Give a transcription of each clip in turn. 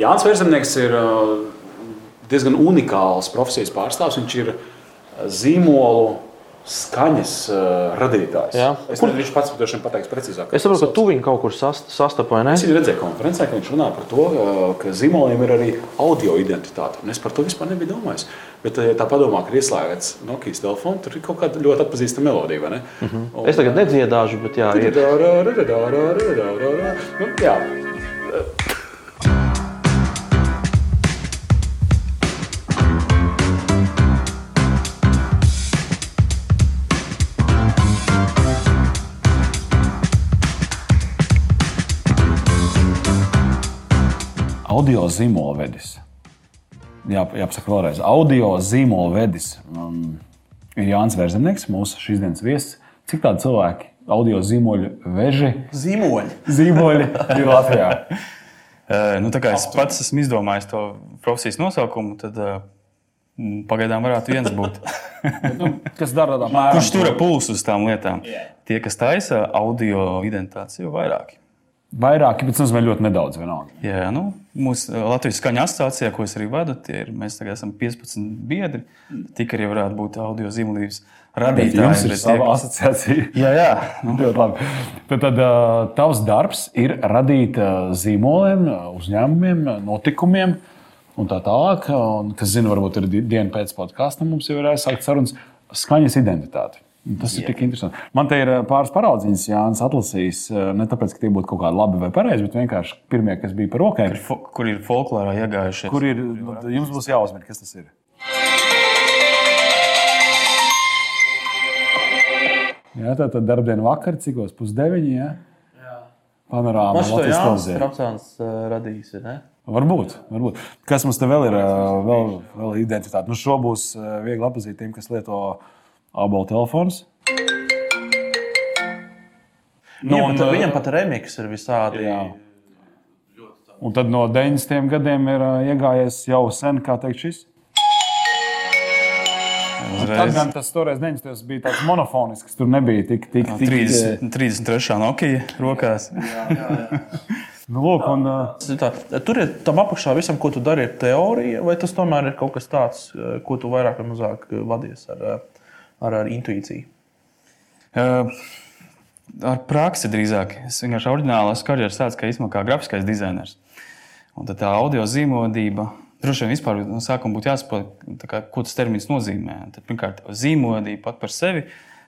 Jānis Verzemnieks ir uh, diezgan unikāls profesijas pārstāvs. Viņš ir zīmolu skaņas uh, radītājs. Jā. Es nezinu, viņš pats droši vien pateiks precīzāk. Es saprotu, ka tu viņu kaut kur sast, ne? Es redzēju konferencē, ka viņš runā par to, uh, ka zīmoliem ir arī audio identitāte. Un es par to vispār nebiju domājis. Bet, uh, tā padomā, ka ir ieslēgts Nokia telefons, tur ir kaut kāda ļoti atpazīstama melodija. ne? Uh -huh. Es tagad nedziedāšu, bet jā, ir. Nu, jā. Audio zīmolvedis. Jā, jāpasaka vēlreiz. Audio zīmolvedis um, ir Jānis Verzemnieks, mūsu šīs dienas viesis. Cik tādi cilvēki, audio zīmoļu veži, Zīmoļi. zīmoļi ir Latvijā? Uh, nu, tā kā es pats esmu izdomājis to profesijas nosaukumu, tad uh, pagaidām varētu viens būt. nu, kas dara tādā mērā? Kurš tur ir pulsu uz tām lietām? Tie, kas taisa audio identitātes, jau vairāki. Bet tas nozīmē ļoti nedaudz. Vienalga. Jā, nu, mūsu Latvijas skaņa asociācijā, ko es arī vadu, ir, mēs tagad esam 15 biedri. Tik arī varētu būt audio zīmolības radītāji. Jums ir sava tie, asociācija. Jā, jā. Nu, Ļoti labi. Bet tad uh, tavs darbs ir radīt uh, zīmoliem, uzņēmumiem, notikumiem un tā tālāk. Un, kas zina, varbūt ir di- diena pēc podkāsta mums jau ir aizsākts sarunas skaņas identitāti. Tas ir tik interesanti. Man te ir uh, pāris paraudziņas, Jānis atlasījis. uh, Ne tāpēc, ka tie būtu kaut kādi labi vai pareizi, bet vienkārši pirmie, kas bija par rokai. fo- kur ir folklorā iegājušies? Kur ir? Jums būs jāuzmanās, kas tas ir. Jā, tā tad darbdiena vakar, cikos pusdeviņi. Jā. Panorāma. Man šo Latvijas televīzijā. Trapsāns uh, radījis, vai ne? Varbūt, varbūt. Kas mums te vēl ir? Vēl, vēl identitāte. Nu, šo būs viegli apzīt tiem, kas lieto abalu telefonus. Nu, Viņam, un, pat, ā, viņam pat remiks ir visādi. Jā. Un tad no 90. gadiem ir ā, iegājies jau sen, kā teikt, šis. Tad gan tas toreiz 90. bija tāds monofonisks, tur nebija tik, tik, tik 30, 33. Nokia rokās. Nu, lūk, un, ā, Tā, tur ir tam apakšā visam, ko tu dari, ir teorija, vai tas tomēr ir kaut kas tāds, eh, ko tu vairāk vai mazāk eh, vadies ar, eh, ar, ar intuīciju. Uh, Ar praksi drīzāk. Es vienkārši oriģinālās karjeras sāku kā īstenībā kā grafiskais dizainers. Un tā audio zīmodība. Droši vien vispār no sākuma būtu jāsaprot, kā, ko tas termins nozīmē. Tad, pirmkārt, zīmodība pat par sevi.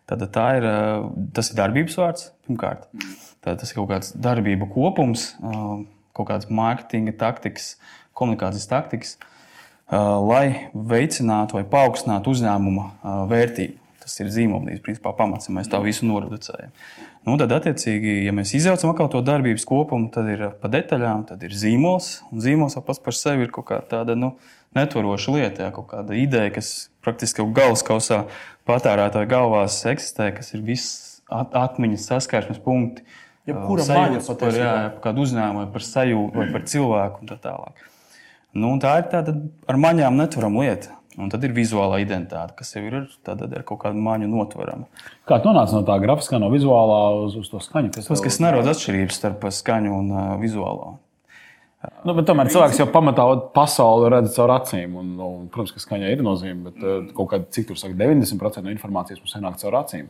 Tad tā ir, uh, tas ir darbības vārds. Pirmkārt, tad tas ir kaut kāds darbību kopums, uh, kaut kādas mārketinga taktikas, komunikācijas taktikas, uh, lai veicinātu vai paaugstinātu uzņēmuma vērtību. Tas ir zīmolīs, principā pamats, ja mēs tā visu noreducējam. Nu, tad, attiecīgi, ja mēs izjaucam atkal to darbības kopumu, tad ir pa detaļām, tad ir zīmols. Un zīmols jau pats par sevi ir kaut kā tāda nu, netvaroša lieta, jā, kaut kāda ideja, kas praktiski jau galvaskausā patērētāja galvās eksistē, kas ir viss at atmiņas saskarsmes punkti. Jebkura Uh, maņa par, jā, par kādu uzņēmumu, par sajūtu, vai par cilvēku un tā tālāk. Nu, tā ir tāda ar maņām netvarama lieta. Un tad ir vizuālā identitāte, kas jau ir tāda ar kaut kādu maņu notvarama. kā tu nonāci no tā grafiskā, no vizuālā uz, uz to skaņu? Tas, kas nerodas atšķirības starp skaņu un uh, vizuālo. Nu, tomēr cilvēks jau pamatā pasauli redz caur acīm. Un, nu, protams, ka skaņai ir nozīme, bet uh, kaut kāda, cik tur saka, 90% no informācijas mums ienāk caur acīm.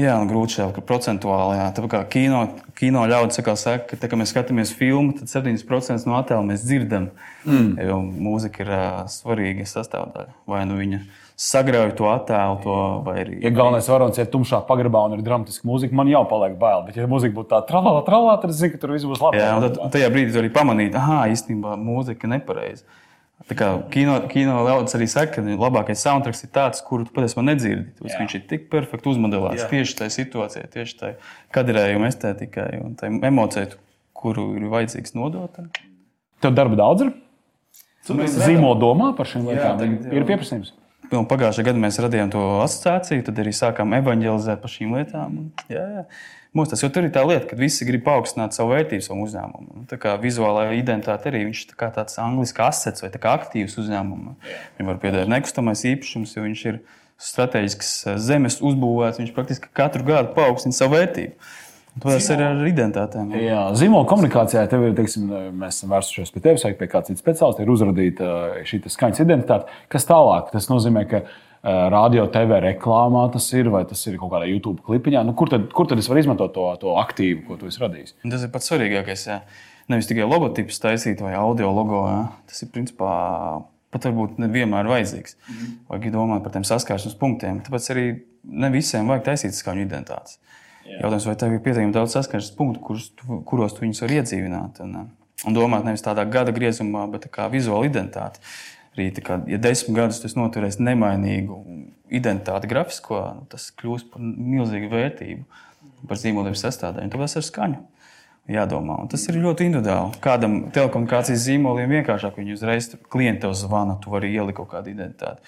Jā, un grūti šeit, ka procentuāli, jā, tāpēc kā kino, kino ļaudis saka, ka, tā, kad mēs skatāmies filmu, tad 70% no attēla mēs dzirdam. Mm. Jo mūzika ir uh, svarīga sastāvdaļa. Vai nu viņa sagrauj to attēlu, to, vai arī. Ja galvenais varonis ir tumšā pagrabā un ir dramatiska mūzika, man jau paliek bail. Bet, ja mūzika būtu tāda trālā, trālā, tad es zinu, ka tur viss būs labi. Jā, un tad, tajā brīdī arī pamanīji, ah, īstenībā mūzika ir nepareiza. Tā kā kino, kino ļaudis arī saka, ka labākais soundtracks ir tāds, kuru tu patiesībā nedzirdi. Tāpēc Viņš ir tik perfekti uzmodelēts Jā. tieši tajā situācijā, tieši tajā kadrējuma estētikai un tai emocijai, kuru ir vajadzīgs nodot. Tev darba daudz ir? Zīmo domā par šīm lietām. jau. Ir pieprasījums. Un Pagājušajā gadā mēs radījām to asociāciju, tad arī sākām evanģelizēt par šīm lietām. Un, Jā, jā. Mums tas ir tā lieta, ka visi grib paaugstināt savu vērtību savam uzņēmumam. Un Tā kā vizuālā identitāte arī viņš ir tā tāds angļuiski asets vai aktīvs uzņēmumam. Viņam var piedāvāt nekustamais īpašums, jo viņš ir strateģisks zemes uzbūvēts. Viņš praktiski katru gadu paaugstina savu vērtību. Tas ir ar identitātēm. jā. Jā, zīmola komunikācijā tev ir, teiksim, mēs esam vērsušies pie tevis vai pie kāda cita speciālista, ir uzrādīta uh, šī skaņas identitāte. Kas tālāk? Tas nozīmē, ka radio, TV reklāmā tas ir, vai tas ir kaut kādā YouTube klipiņā. Nu, kur, tad, kur tad es varu izmantot to, to aktīvu, ko tu esi radījis? Tas ir pats svarīgākais. Jā. Nevis tikai logotipus taisīt vai audio logo. Jā. Tas ir principā pat varbūt nevienmēr vajadzīgs. Vajag domāt par tiem saskāršanās punktiem. Tāpēc arī ne visiem vajag taisīt skaņu identitātes. Jautājums, vai tev ir pietiekami daudz saskaršanās punktu, kurus, tu, kuros tu viņus vari iedzīvināt? Un, un domāt nevis tādā gada griezumā, bet kā vizuāla identitāte. Arī, tā kā, ja desmit gadus tas noturēs nemainīgu identitāti grafisko, nu, tas kļūs par milzīgu vērtību, par zīmoliem sastādēm. Tāpēc ar skaņu jādomā. Un tas ir ļoti individuāli. Kādam telekomunikācijas zīmoliem vienkāršāk viņi uzreiz klienti tev zvana, tu vari ielikt kaut kādu identitāti.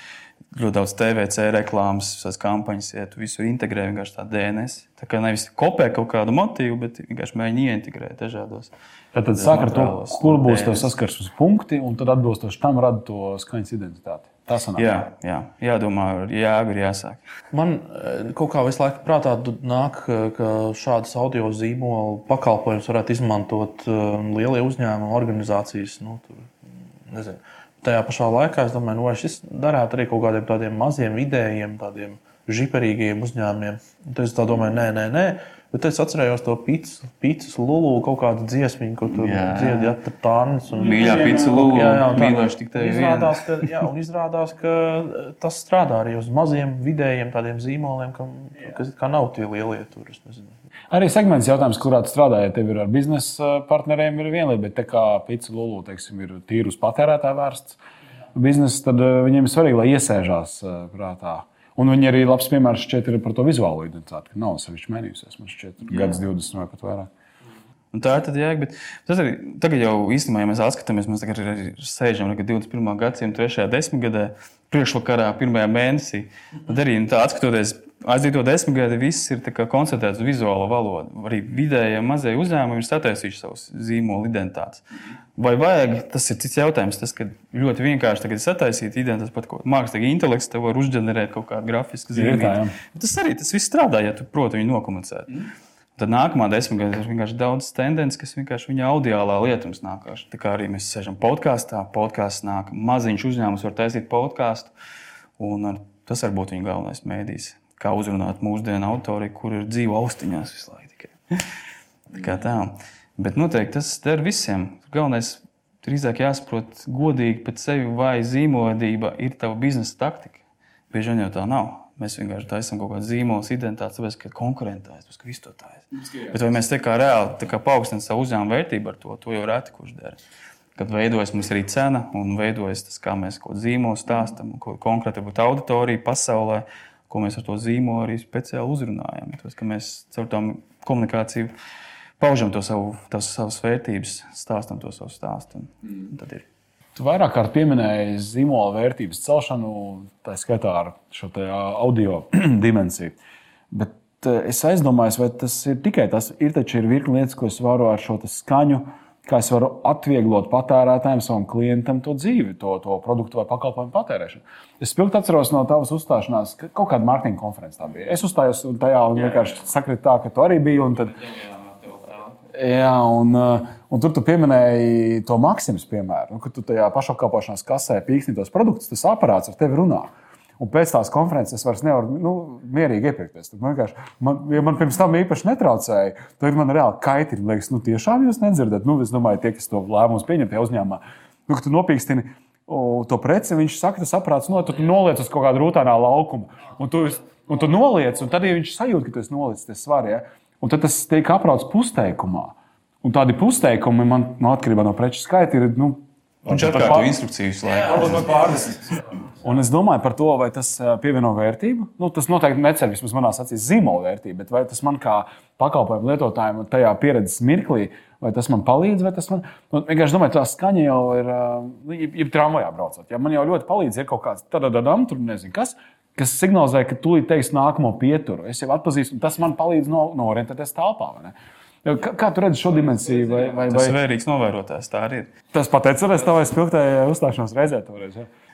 Ļoti daudz TVC reklāmas, visas kampaņas, ja tu visu integrē vienkārši tā DNS. Tā kā nevis kopē kaut kādu motīvu, bet vienkārši mēģini ieintegrēt dažādos. Tad, tad sāk ar to, kur būs tev DNS. saskarsmes punkti, un tad atbilstoši tam rada to skaņas identitāti. Tas sanāk. Jā, jā, jādomā, ar jēgu ir jāsāk. Man eh, kaut kā visu laiku prātā nāk, eh, ka šādas audio zīmola pakalpojumus varētu izmantot eh, lielie uzņēmumi, organizācijas. Nu, tur, nezinu. Tajā pašā laikā es domāju, nu, vai šis darētu arī kaut kādiem tādiem maziem, vidējiem, tādiem žiperīgiem uzņēmumiem. Tad es tā domāju, nē, nē, nē. Bet es atcerējos to pīcis, pīcis lulu, kaut kādu dziesmu, ko tur dziedāja un Mīļā pizza lulu, Jā, jā, mīloši tik tevi Izrādās, ka, jā, un izrādās, ka tas strādā arī uz maziem, vidējiem tādiem zīmoliem, kam, kas kā nav tie lielie tur. Arī segments jautājums, kurā tu strādā, ja tev ir ar biznesa partneriem, ir viena lieta, bet tā kā pizza lulu teiksim, ir tīri uz patērētāju vērsts biznesa, tad eh, viņiem ir svarīgi, lai iesēžās eh, prātā. Un viņi arī labs piemērs šķiet ir par to vizuālo identitāti, ka nav sevišķi mainījusies. Man šķiet, ir gads 20 vai pat vairāk. Un tā ir tad jēga. Bet arī tagad jau īstenībā, ja mēs atskatāmies, mēs tagad arī sēžam tagad 21. gadsimta 3. desmitgadē, priekšvakarā, pirmajā mēnesī. Tad arī nu, tā atskatoties aizdīto desmitgadi, viss ir tā koncentrēts uz vizuālo valodu. Arī vidējie mazie uzņēmumi ir sataisījuši savus zīmolu identitātes. Vai vajag, tas ir cits jautājums. Tas, ļoti vienkārši tagad sataisīt identitātes, pat mākslīgi intelekts tev var uzģenerēt kaut kādu grafisku Ir tā, zīmolu. Tas arī tas viss strādā, ja tu proti viņu nokomunicēt. Tad nākamā desmitgadē ir vienkārši daudz tendences, kas vienkārši viņa audiālā lietums nākās. Tā kā arī mēs sēžam podkāstā, podkāsts nāk, maziņš uzņēmums var taisīt podkāstu. Ar- tas var būt viņa galvenais mēdījis. Kā uzrunāt mūsdienu autori, kur ir dzīvo austiņās visu laiku. Tikai. Tā kā tā. Bet noteikti tas der visiem. Galvenais drīzāk jāsaprot godīgi pēc sevi, vai zīmolība ir tava biznesa taktika. Bieži vien jau tā nav. Mēs vienkārši taisām kaut kādu zīmolu, identitāti, tāpēc, ka viss to tājas. Bet vai mēs tā kā reāli tā kā paaugstinām savu uzņēmumu vērtību ar to, to jau reti kurš dara. Kad veidojas mums arī cena un veidojas tas, kā mēs kaut ko zīmolu stāstām, ko konkrēti būtu auditorija pasaulē, ko mēs ar to zīmolu arī speciāli uzrunājam. Tāpēc, ka mēs caur tā komunikāciju paužam to savu, tās savas vērtības, stāstam to savu stāstu. Un tad ir. Tu vairāk kārt pieminēji zīmola vērtības celšanu, tā skaitā ar šo audio dimensiju. Bet eh, es aizdomājos, vai tas ir tikai tas, ir taču ir virkni lietas, ko es varu ar šo skaņu, kā es varu atvieglot patērētājiem, savam klientam to dzīvi, to, to produktu vai pakalpojumu patērēšanu. Es spilgti atceros no tavas uzstāšanās, ka kaut kāda mārketinga konferences tā bija. Es uzstājos tajā un vienkārši sakrita tā, ka tu arī biji. un Tad, Jā, un, uh, un tur tu pieminēji to maksimumu piemēru, nu, kad tu tajā pašapkalpošanās kasē pīksti tos produktus, tas aparāts ar tevi runā. Un pēc tās konferences es vairs nevaru nu, mierīgi iepirkties. Tad Man, vienkārši- man, ja man pirms tam īpaši netraucēja, tad man reāli kaitīgi. Man liekas, nu, tiešām jūs nedzirdat. Nu, es domāju, tie, kas to lēmumus pieņem tajā uzņēmumā, nu, ka tu nopīkstini to preci, viņš saka, tas aparāts no, tu noliec uz kaut kādu rūtānā laukumu. Un tu, un tu noliec, un tad ja viņš sajūt, ka tu esi nolicis tas svaru. Ja? Un tad tas tiek aprauts pusteikumā. Un tādi pusteikumi man no atkarībā no preču skaita ir. Nu, Viņš atkārto instrukciju visu laiku. Un es domāju par to, vai tas pievieno vērtību. Nu, tas noteikti necer vismaz manā acīs zīmola vērtību, bet vai tas man kā pakalpojumu lietotājiem tajā pieredzes mirklī, vai tas man palīdz, vai tas man nu, vienkārši domāju, tā skaņa jau ir, nu, jeb, jeb tramvajā braucot. Ja man jau ļoti palīdz, ir kaut kāds tādam, tur nezinu kas. Kas signalizē, ka tūlīt teiks nākamo pieturu. Es jau atpazīstu, un tas man palīdz no, norientēties telpā. Vai Kā, kā tu redzi šo dimensiju? Vai, vai, Tas ir vai, vērīgs novērotājs. Tā arī ir. tas pat atceries tavai spilgtajai uzstāšanās reizē.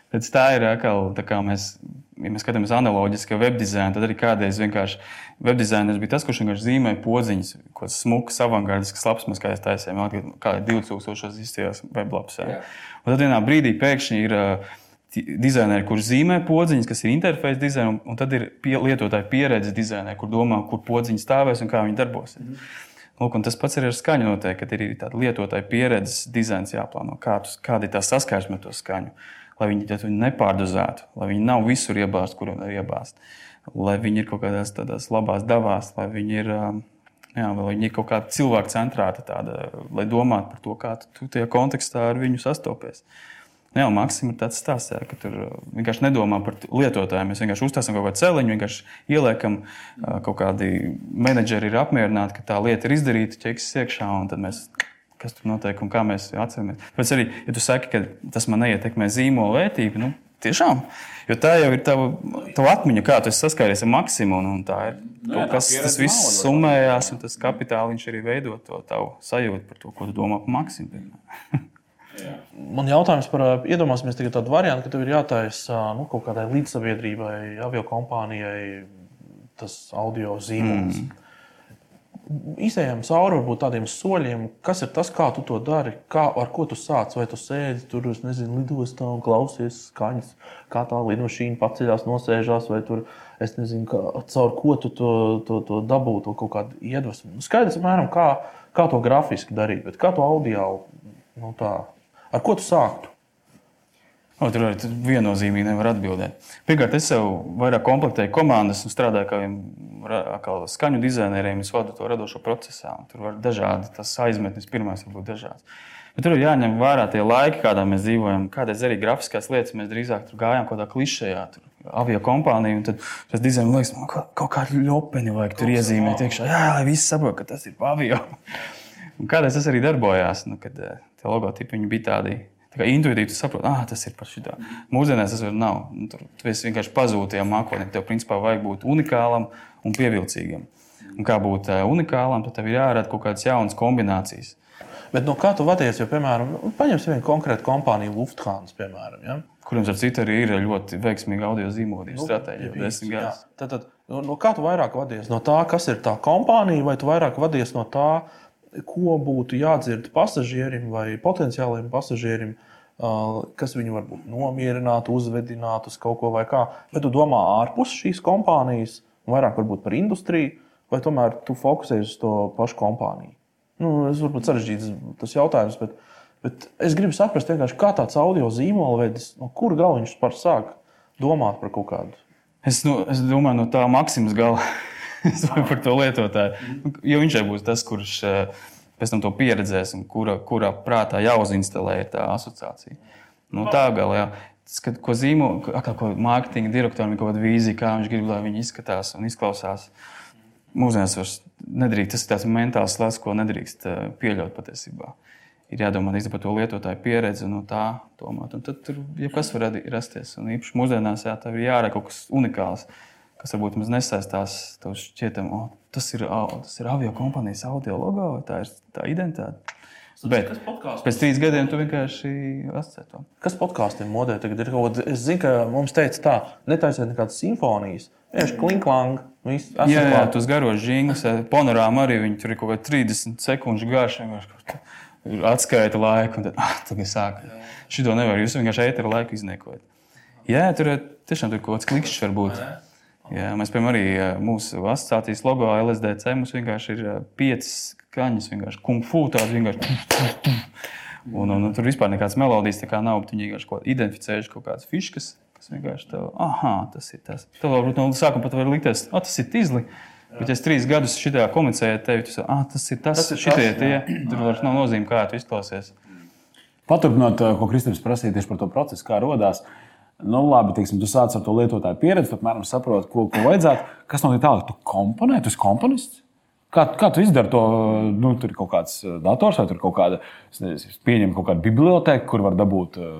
Pēc tā ir atkal, tā kā mēs ja mēs skatāmies analoģiski webdizainu, tad arī kādreiz vienkārši webdizainers bija tas, kurš vienkārši zīmēja podziņas, ko smukas, avangardiskas lapas mēs kādreiz taisījām, kā 2000. izstījās weblaps. Un tad vienā brīdī pēkšņi ir uh, dizaineri, kurš zīmē podziņas, kas ir interfejs dizaina, un, tad ir pie, lietotāja pieredze dizaineri, kur domā, kur podziņas stāvēs un kā viņi darbosies. Mm. Lūk, tas pats ir ar skaņu noteikti, kad ir tāda lietotāja pieredzes dizains jāplāno, kā kāda ir tā saskarsme ar to skaņu lai viņi to nepārdozētu, lai viņi nav visur iebāzti, kur var iebāzt, lai viņi ir kaut kādās tādās labās davās, lai viņi ir. Jā, vai viņi ir kaut kāda cilvēka centrēta, tāda, lai domātu par to, kā tu tajā kontekstā ar viņu sastopies. Jā, Maksim ir tāds stāsts, jā, ka tur vienkārši nedomā par lietotājiem. Mēs vienkārši uztaisām kaut kādu celiņu, vienkārši ieliekam, kaut kādi menedžeri ir apmierināti, ka tā lieta ir izdarīta, ķeksis iekšā, un tad mēs kas tur notiek un kā mēs atceramies. Pēc arī, ja tu saki, ka tas man neietekmē zīmola vērtību, nu, tiešām, jo tā jau ir tava, tava atmiņa, kā tu saskāries ar maksimumu, un tā ir kaut kas, tas viss summējās, un tas kapitāliņš arī veido to tavu sajūtu par to, ko tu domā par maksimumu. Man jautājums par, iedomāsimies tādu variantu, ka tev ir jātaisa nu, kaut kādai līdzsabiedrībai, avio kompānijai tas audio zīmols. Mm izējām cauri varbūt tādiem soļiem, kas ir tas, kā tu to dari, kā, ar ko tu sāc. Vai tu sēdi tur, nezinu, lidostā un klausies skaņas, kā tā lidmašīna paceļās, nosēžās, vai tur, es nezinu, kā, caur ko tu to, to, to dabū, to kaut kādu iedvesmu. Nu, skaidrs, apmēram, kā, kā to grafiski darīt, bet kā to audio, nu tā, ar ko tu sāktu? O, tur arī viennozīmīgi nevar atbildēt. Pirmkārt, es sev vairāk komplektēju komandas un strādāju kā, kā skaņu dizaineriem. Es vadu to radošo procesā. Tur var dažādi tas aizmetnis, pirmais var būt dažāds. Bet tur ir jāņem vērā tie laiki, kādā mēs dzīvojam. Kādreiz arī grafiskās lietas mēs drīzāk gājām kaut kādā klišejā. Avio kompānija, un tas dizains liekas, man kaut, kaut kādu ļopeni vajag tur iezīmēt iekšā. Jā, lai visi saprot, ka tas ir avio. Un kādreiz tas arī darbojās, nu, kad eh, tie logotipi bija tādi Tā kā intuitīvi saproti, ah, tas ir par šitā. Mūsdienās tas nav. Nu, tur tu vienkārši pazūd tajā mākonī. Tev, principā, vajag būt unikālam un pievilcīgam. Un kā būt uh, unikālam, tad tev ir jārada kaut kādas jaunas kombinācijas. Bet no kā tu vadies, jo, piemēram, nu, paņemsim vienu konkrētu kompāniju, Lufthansa, piemēram, ja? kuriem ar citu arī ir ļoti veiksmīga audio zīmolības nu, stratēģija. Tad, tad, no, no kā tu vairāk vadies? No tā, kas ir tā kompānija, vai tu vairāk vadies no tā, ko būtu jādzird pasažierim vai potenciāliem pasažierim, kas viņu varbūt nomierinātu, uzvedinātu uz kaut ko vai kā. Vai tu domā ārpus šīs kompānijas, vairāk par industriju, vai tomēr tu fokusējies uz to pašu kompāniju? Nu, es varbūt sarežģīts tas jautājums, bet, bet es gribu saprast, kā tāds audio zīmolvedis, no kura gala viņš par sāk domāt par kaut kādu. Es, nu, es domāju, no tā maksimas gala. par to lietotāju. Jo viņš jau būs tas, kurš eh, pēc tam to pieredzēs un kura, kura prātā jāuzinstalē tā asociācija. Nu, tā gala, jā. Skat, ko zīmola, kā ko mārketinga direktoram ir kaut kāda vīzija, kā viņš grib, lai viņi izskatās un izklausās. Mūsdienās vairs nedrīkst, tas ir tāds mentāls slēdz, ko nedrīkst eh, pieļaut patiesībā. Ir jādomā par to lietotāju pieredzi un no tā domāt. Un tad tur jebkas var rasties. Un īpaši mūsdienās jā, ir jārada kaut kas unikāls. Uh, kas varbūt mums nesaistās, tev šķietam, oh, tas, ir, oh, tas ir avio kompānijas audio logo, vai tā ir tā identitāte. Bet pēc trīs gadiem tu vienkārši asociē to. Kas podkāstiem modē tagad ir? Kaut, es zinu, ka mums teica tā, netaisiet nekādas simfonijas. Vienkārši klinklang. Jā, jā tas garos žīngas, panorāma arī viņi tur ir kaut kā 30 sekundžu garš. Atskaita laiku, un tad ah, tagad sāk. Šito nevar. Jūs vienkārši ēteru laiku izniekojat. Jā, tur tiešām tur kaut kāds klikšķis var būt. Jā. Jā, mēs, piemēram, arī mūsu asociācijas logo LSDC mums vienkārši ir piecas skaņas, vienkārši kung fu tādas vienkārši. Un, un, un tur vispār nekādas melodijas kā nav, bet viņi vienkārši kaut identificējuši kaut kādas fiškas, kas vienkārši tev, ah, tas ir tas. Tev varbūt no sākuma pat var likties, ah, tas ir tīzli. Bet, ja es trīs gadus šitā komunicēju tevi, tas, ah, tas ir tas, tas ir šitie, tas, tie, tur vairs nav nozīme, kā tu izklausies. Paturpinot, ko Kristofers prasīja tieši par to procesu, kā radās. Nu, labi, teiksim, tu sāc ar to lietotāju pieredzi, apmēram saproti, ko, ko vajadzētu. Kas notiek tālāk? Tu komponē, tu esi komponists. Kā, kā tu izdari to? Nu, tur ir kaut kāds uh, dators vai kaut kāda, pieņem kaut kādu bibliotēku, kur var dabūt uh,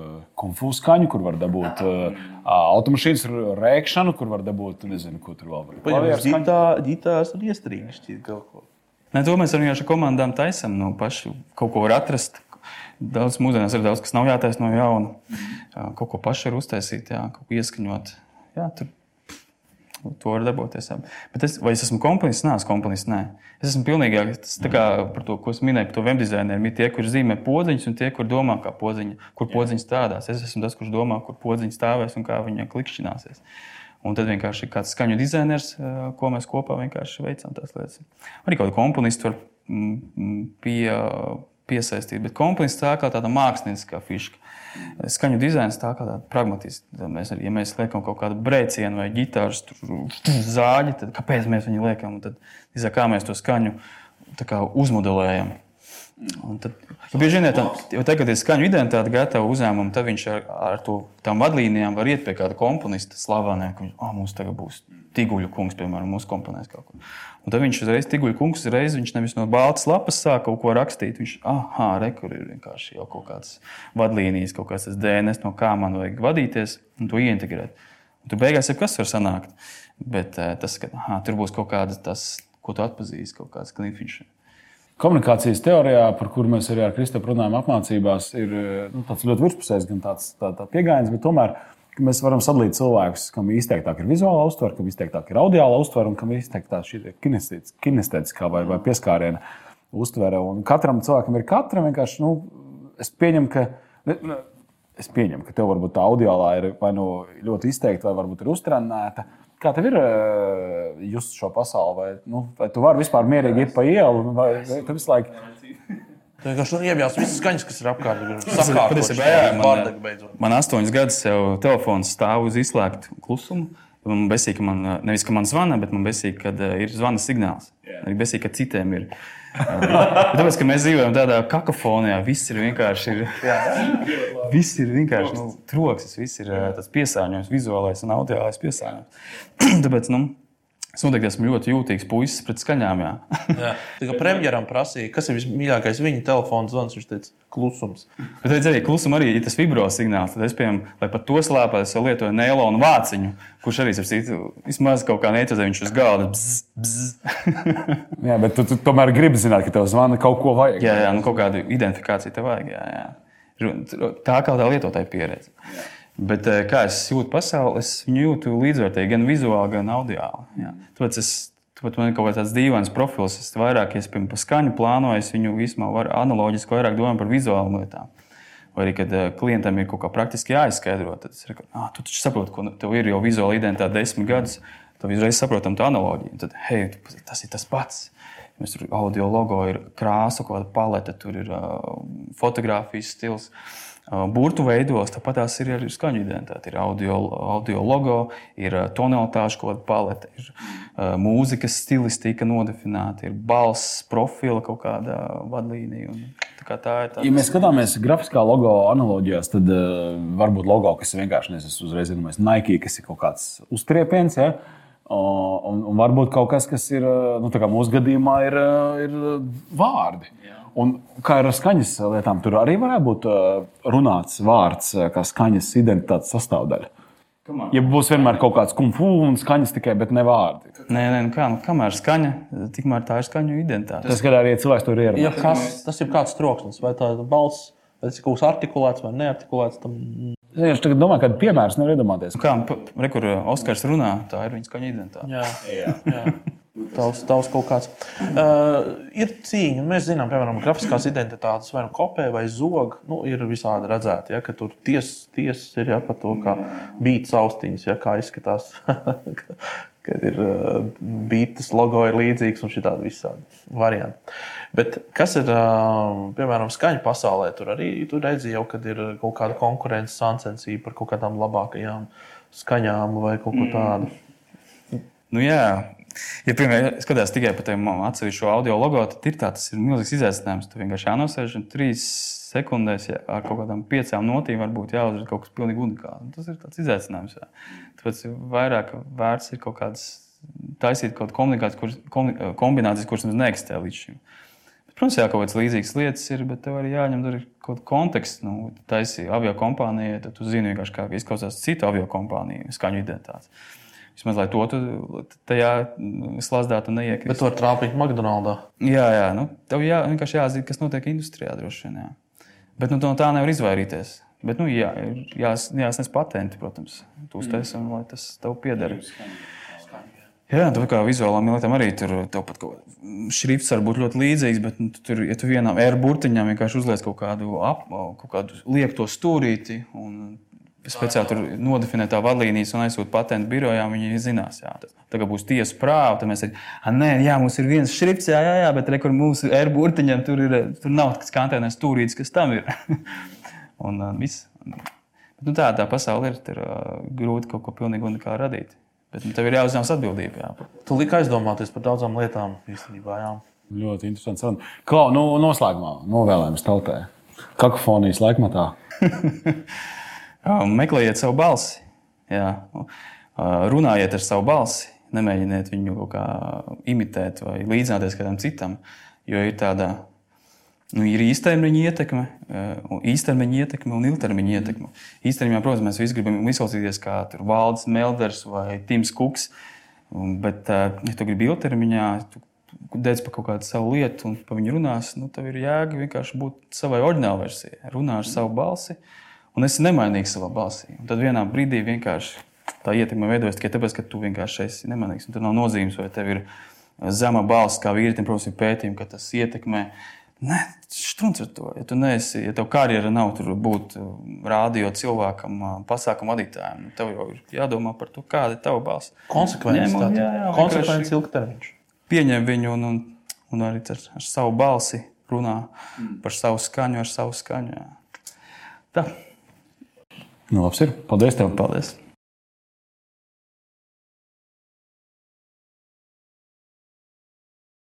konfūzu skaņu, kur var dabūt uh, automašīnas rēkšanu, kur var dabūt, nezinu, ko tur vēl var. Paņemt ģitāras un iestrīgšķīt kaut ko. Ne, to mēs ar komandām taisām. No nu, paša kaut ko var atrast, Daudz mūsdienās ir daudz, kas nav jātaisa no jauna. Kaut ko pašu var uztaisīt, jā, kaut ko ieskaņot. jā, tur To var darboties. Jā. Bet es, vai es esmu komponists? Nē, es komponists. Nē. Es esmu pilnīgi tas, kā, par to, ko es minēju, par to webdizaineru. Ir tie, kur zīmē podziņus, un tie, kur domā, kā podziņa, kur podziņa strādās. Es esmu tas, kurš domā, kur podziņa stāvēs un kā viņa klikšķināsies. Un tad vienkārši ir kāds skaņu dizainers, ko mēs kopā veicam tās lietas. Arī kaut kāda komponista var mm, mm, pie, piesaistīt, bet komponists tā kā tāda mākslinieckā fiška. Skaņu dizains tā kā tāda pragmatiska. Mēs, ja mēs liekam kaut kādu brēcienu vai ģitāras zāģi, tad kāpēc mēs viņu liekam? Tad, kā mēs to skaņu kā, uzmodelējam? Un tad, bieži vien, ja tagad ir skaņu identitāte gatava uzņēmumam, tad viņš ar, ar to, tām vadlīnijām var iet pie kāda komponista slavenē, ka viņš, oh, mums tagad būs Tiguļu kungs, piemēram, mūsu komponēs kaut ko. Un tad viņš uzreiz, Tiguļu kungs, reiz viņš nevis no baltas lapas sāk kaut ko rakstīt, viņš, ah, rekur ir vienkārši jau kaut kādas vadlīnijas, kaut kāds DNS, no kā man vajag vadīties un to ieintegrēt. Un tur beigās jau kas var sanākt, bet eh, tas, ka aha, tur būs kaut kāda tas, ko tu atpazīsti, kaut kāds kliņš. Komunikācijas teorijā, par kuru mēs arī ar Kristofru runājam, apmācībās, ir nu, tāds ļoti virspusējs, gan tāds tā, tā pieejams, bet tomēr mēs varam sadalīt cilvēkus, kam izteiktāk ir vizuāla uztvere, kam izteiktāk ir audiāla uztvere un kam izteiktāk šī kinestētiskā vai, vai pieskāriena uztvere. Un katram cilvēkam ir katra vienkārši, nu, es pieņemu, ka. Es pieņemu, ka tev varbūt tā audiālā ir vai nu ļoti izteikta, vai varbūt ir uztrenēta. Kā tev ir uh, just šo pasauli? Vai, nu, vai tu vari vispār mierīgi iet pa ielu, vai, vai tu visu laiku? Tā vienkārši tur iebjās visas skaņas, kas ir apkārt. Jā, man, man astoņas gadus jau telefons stāv uz izslēgtu klusumu. Man besīk, ka man nevis ka man zvana, bet man besīk, kad ir zvana signāls. Arī besīk, ka citiem ir. Tāpēc, ka mēs dzīvojam tādā kakofonijā, viss ir vienkārši. Ir, viss ir vienkārši nu, troksnis, viss ir tas piesārņojums, vizuālais un audiālais piesārņojums. Tāpēc, nu, Es noteikti esmu ļoti jūtīgs puisis pret skaņām. Jā. jā. Tā kā premjeram prasīja, kas ir vismīļākais viņa telefona zvans, viņš teica, klusums. Bet redz, arī klusums, arī ja tas vibro signāls. Tad es, piemēram, lai pat to slēpētu, es lietoju neilonu vāciņu, kurš arī ir citu, vismaz kaut kā neicazē, viņš uz galda. Bzz, bzz. jā, bet tu, tu tomēr gribi zināt, ka tev zvana kaut ko vajag. Jā, jā nu, kaut kādu identifikāciju tev vajag. Jā, jā. Tā kā tā lietotāja pieredze. Jā. Bet eh, kā es jūtu pasauli, es viņu jūtu līdzvērtīgi gan vizuāli, gan audiāli. Jā. Tāpēc es, tāpēc man ir kaut kāds dīvains profils. Es vairāk, ja es piemēram par skaņu plānoju, es viņu vismaz analoģiski vairāk domāju par vizuālām lietām. Vai arī, kad uh, klientam ir kaut kā praktiski jāizskaidro, tad es saku, ah, tu taču saproti, ka tev ir jau vizuāla identitāte desmit gadus, tad uzreiz saprotam tā analoģiju. Tad, hei, tas ir tas pats. Mēs tur audio logo ir krāsa, kāda palete, tur ir uh, fotografijas stils. Uh, burbuļu veidos, tāpat tās ir arī skaņu identitāte. Ir audio, audio logo, ir tonalitāšu kaut kāda palete, ir uh, mūzikas stilistika nodefinēta, ir balss profila kaut kāda vadlīnija. Un, tā tā ir tā, ja mēs skatāmies grafiskā logo analoģijās, tad uh, varbūt logo, kas vienkārši nesis uzreiz iedomājas Nike, kas ir kaut kāds uztriepiens. Ja? Un, un varbūt kaut kas, kas ir nu, mūsu gadījumā, ir, ir vārdi. Jā. Un kā ar skaņas lietām, tur arī varētu būt uh, runāts vārds, uh, kā skaņas identitātes sastāvdaļa. Ja būs vienmēr kaut kāds kumfu un skaņas tikai, bet ne vārdi. Nē, nē, nu kā, nu, kamēr skaņa, tikmēr tā ir skaņu identitāte. Tas, kad arī cilvēks to ir ierunājis. Ja kas, tas ir kāds troksnis, vai tā balss, vai tas ir kaut kas artikulēts vai neartikulēts. Tam... Es tagad domāju, kādu piemēru nevar iedomāties. Nu kā, rekur, Oskars runā, tā ir viņa skaņa identitāte. Jā, jā. jā. Tavs, tavs kaut kāds. Uh, ir cīņa, mēs zinām, piemēram, grafiskās identitātes vai nu kopē vai zog. Nu, ir visādi redzēti, ja, ka tur tiesas ties ir ja, par to, kā bītas austiņas, ja, kā izskatās. kad ir uh, bītas logo ir līdzīgs un šitādi visādi varianti. Bet kas ir, uh, piemēram, skaņu pasaulē? Tur arī tur redzi jau, kad ir kaut kāda konkurences sacensība par kaut kādām labākajām skaņām vai kaut ko tādu. Nu, jā, Ja, piemēram, skatās tikai par tiem atsevišķu audio logo, tad ir tā, tas ir milzīgs izaicinājums. Tur vienkārši jānosēž un trīs sekundēs ja, ar kaut kādām piecām notīm varbūt jāuzrada kaut kas pilnīgi unikāls. Tas ir tāds izaicinājums. Jā. Tāpēc vairāk vērts ir kaut kādas taisīt kaut kādas kombinācijas, kuras mums neeksistē līdz šim. Bet, protams, jā, kaut kādas līdzīgas lietas ir, bet tev arī jāņem arī kaut kāds konteksts. Nu, taisīt avio kompānijai, tad tu zini vienkārši, kā izklausās citu avio kompāniju skaņu identitātes. Vismaz, lai to tu tajā slazdātu un neiekristu. Bet to var trāpīt McDonald's. Jā, jā. Nu, tev jā, vienkārši jāzina, kas notiek industrijā droši vien. Jā. Bet nu, no tā nevar izvairīties. Bet, nu, jā, jās, jāsniedz patenti, protams, tu uztaisam, lai tas tev pieder. Jā, tā kā vizuālām lietām arī tur tev pat kaut kāds šrifts var būt ļoti līdzīgs, bet nu, tu tur, ja tu vienam R burtiņam vienkārši uzliec kaut kādu, ap, kaut kādu liekto stūrīti un speciāli tur nodefinē tā vadlīnijas un aizsūta patentu birojā, viņi zinās, jā, tas tagad būs tiesa prāva, tad mēs sakām, nē, jā, mums ir viens šrifts, jā, jā, jā bet re, kur mūsu R burtiņam tur ir, tur nav kas kantēnē stūrītis, kas tam ir. un viss. Bet, nu, tā, tā pasaule ir, ir grūti kaut ko pilnīgi unikālu radīt. Bet nu, tev ir jāuzņemas atbildība. Jā. Tu liki aizdomāties par daudzām lietām īstenībā. Jā. Ļoti interesants. saruna. Klau, nu, noslēgumā novēlējums tautai. Kakofonijas laikmatā. Meklējiet savu balsi. Jā. Uh, Runājiet ar savu balsi. Nemēģiniet viņu kaut kā imitēt vai līdzināties kādam citam. Jo ir tāda nu, ir īstermiņa ietekme, uh, īstermiņa ietekme un ilgtermiņa ietekme. Īstermiņā, protams, mēs visi gribam izklausīties kā Valdis Melders vai Tims Kuks. Bet, uh, ja tu gribi ilgtermiņā, tu dedz par kaut kādu savu lietu un par viņu runās, nu, tev ir jēga vienkārši būt savai oriģinālajai versijai. Runā ar savu balsi, un esi nemainīgs savā balsī. Un tad vienā brīdī vienkārši tā ietekme veidojas tikai tāpēc, ka tu vienkārši esi nemainīgs. Un tur nav nozīmes, vai tev ir zema balss, kā vīrietim, protams, ir pētījumi, ka tas ietekmē. Nē, strunts ar to. Ja tu neesi, ja tev karjera nav tur būt rādio cilvēkam, pasākumu vadītājam, nu, tev jau ir jādomā par to, kāda ir tava balss. Konsekvences, Konsekvences ilgtermiņš. Pieņem viņu un, un, un arī ar, ar savu balsi runā par savu skaņu, ar savu skaņu. Jā. Tā, Nu, labs ir. Paldies tev. paldies!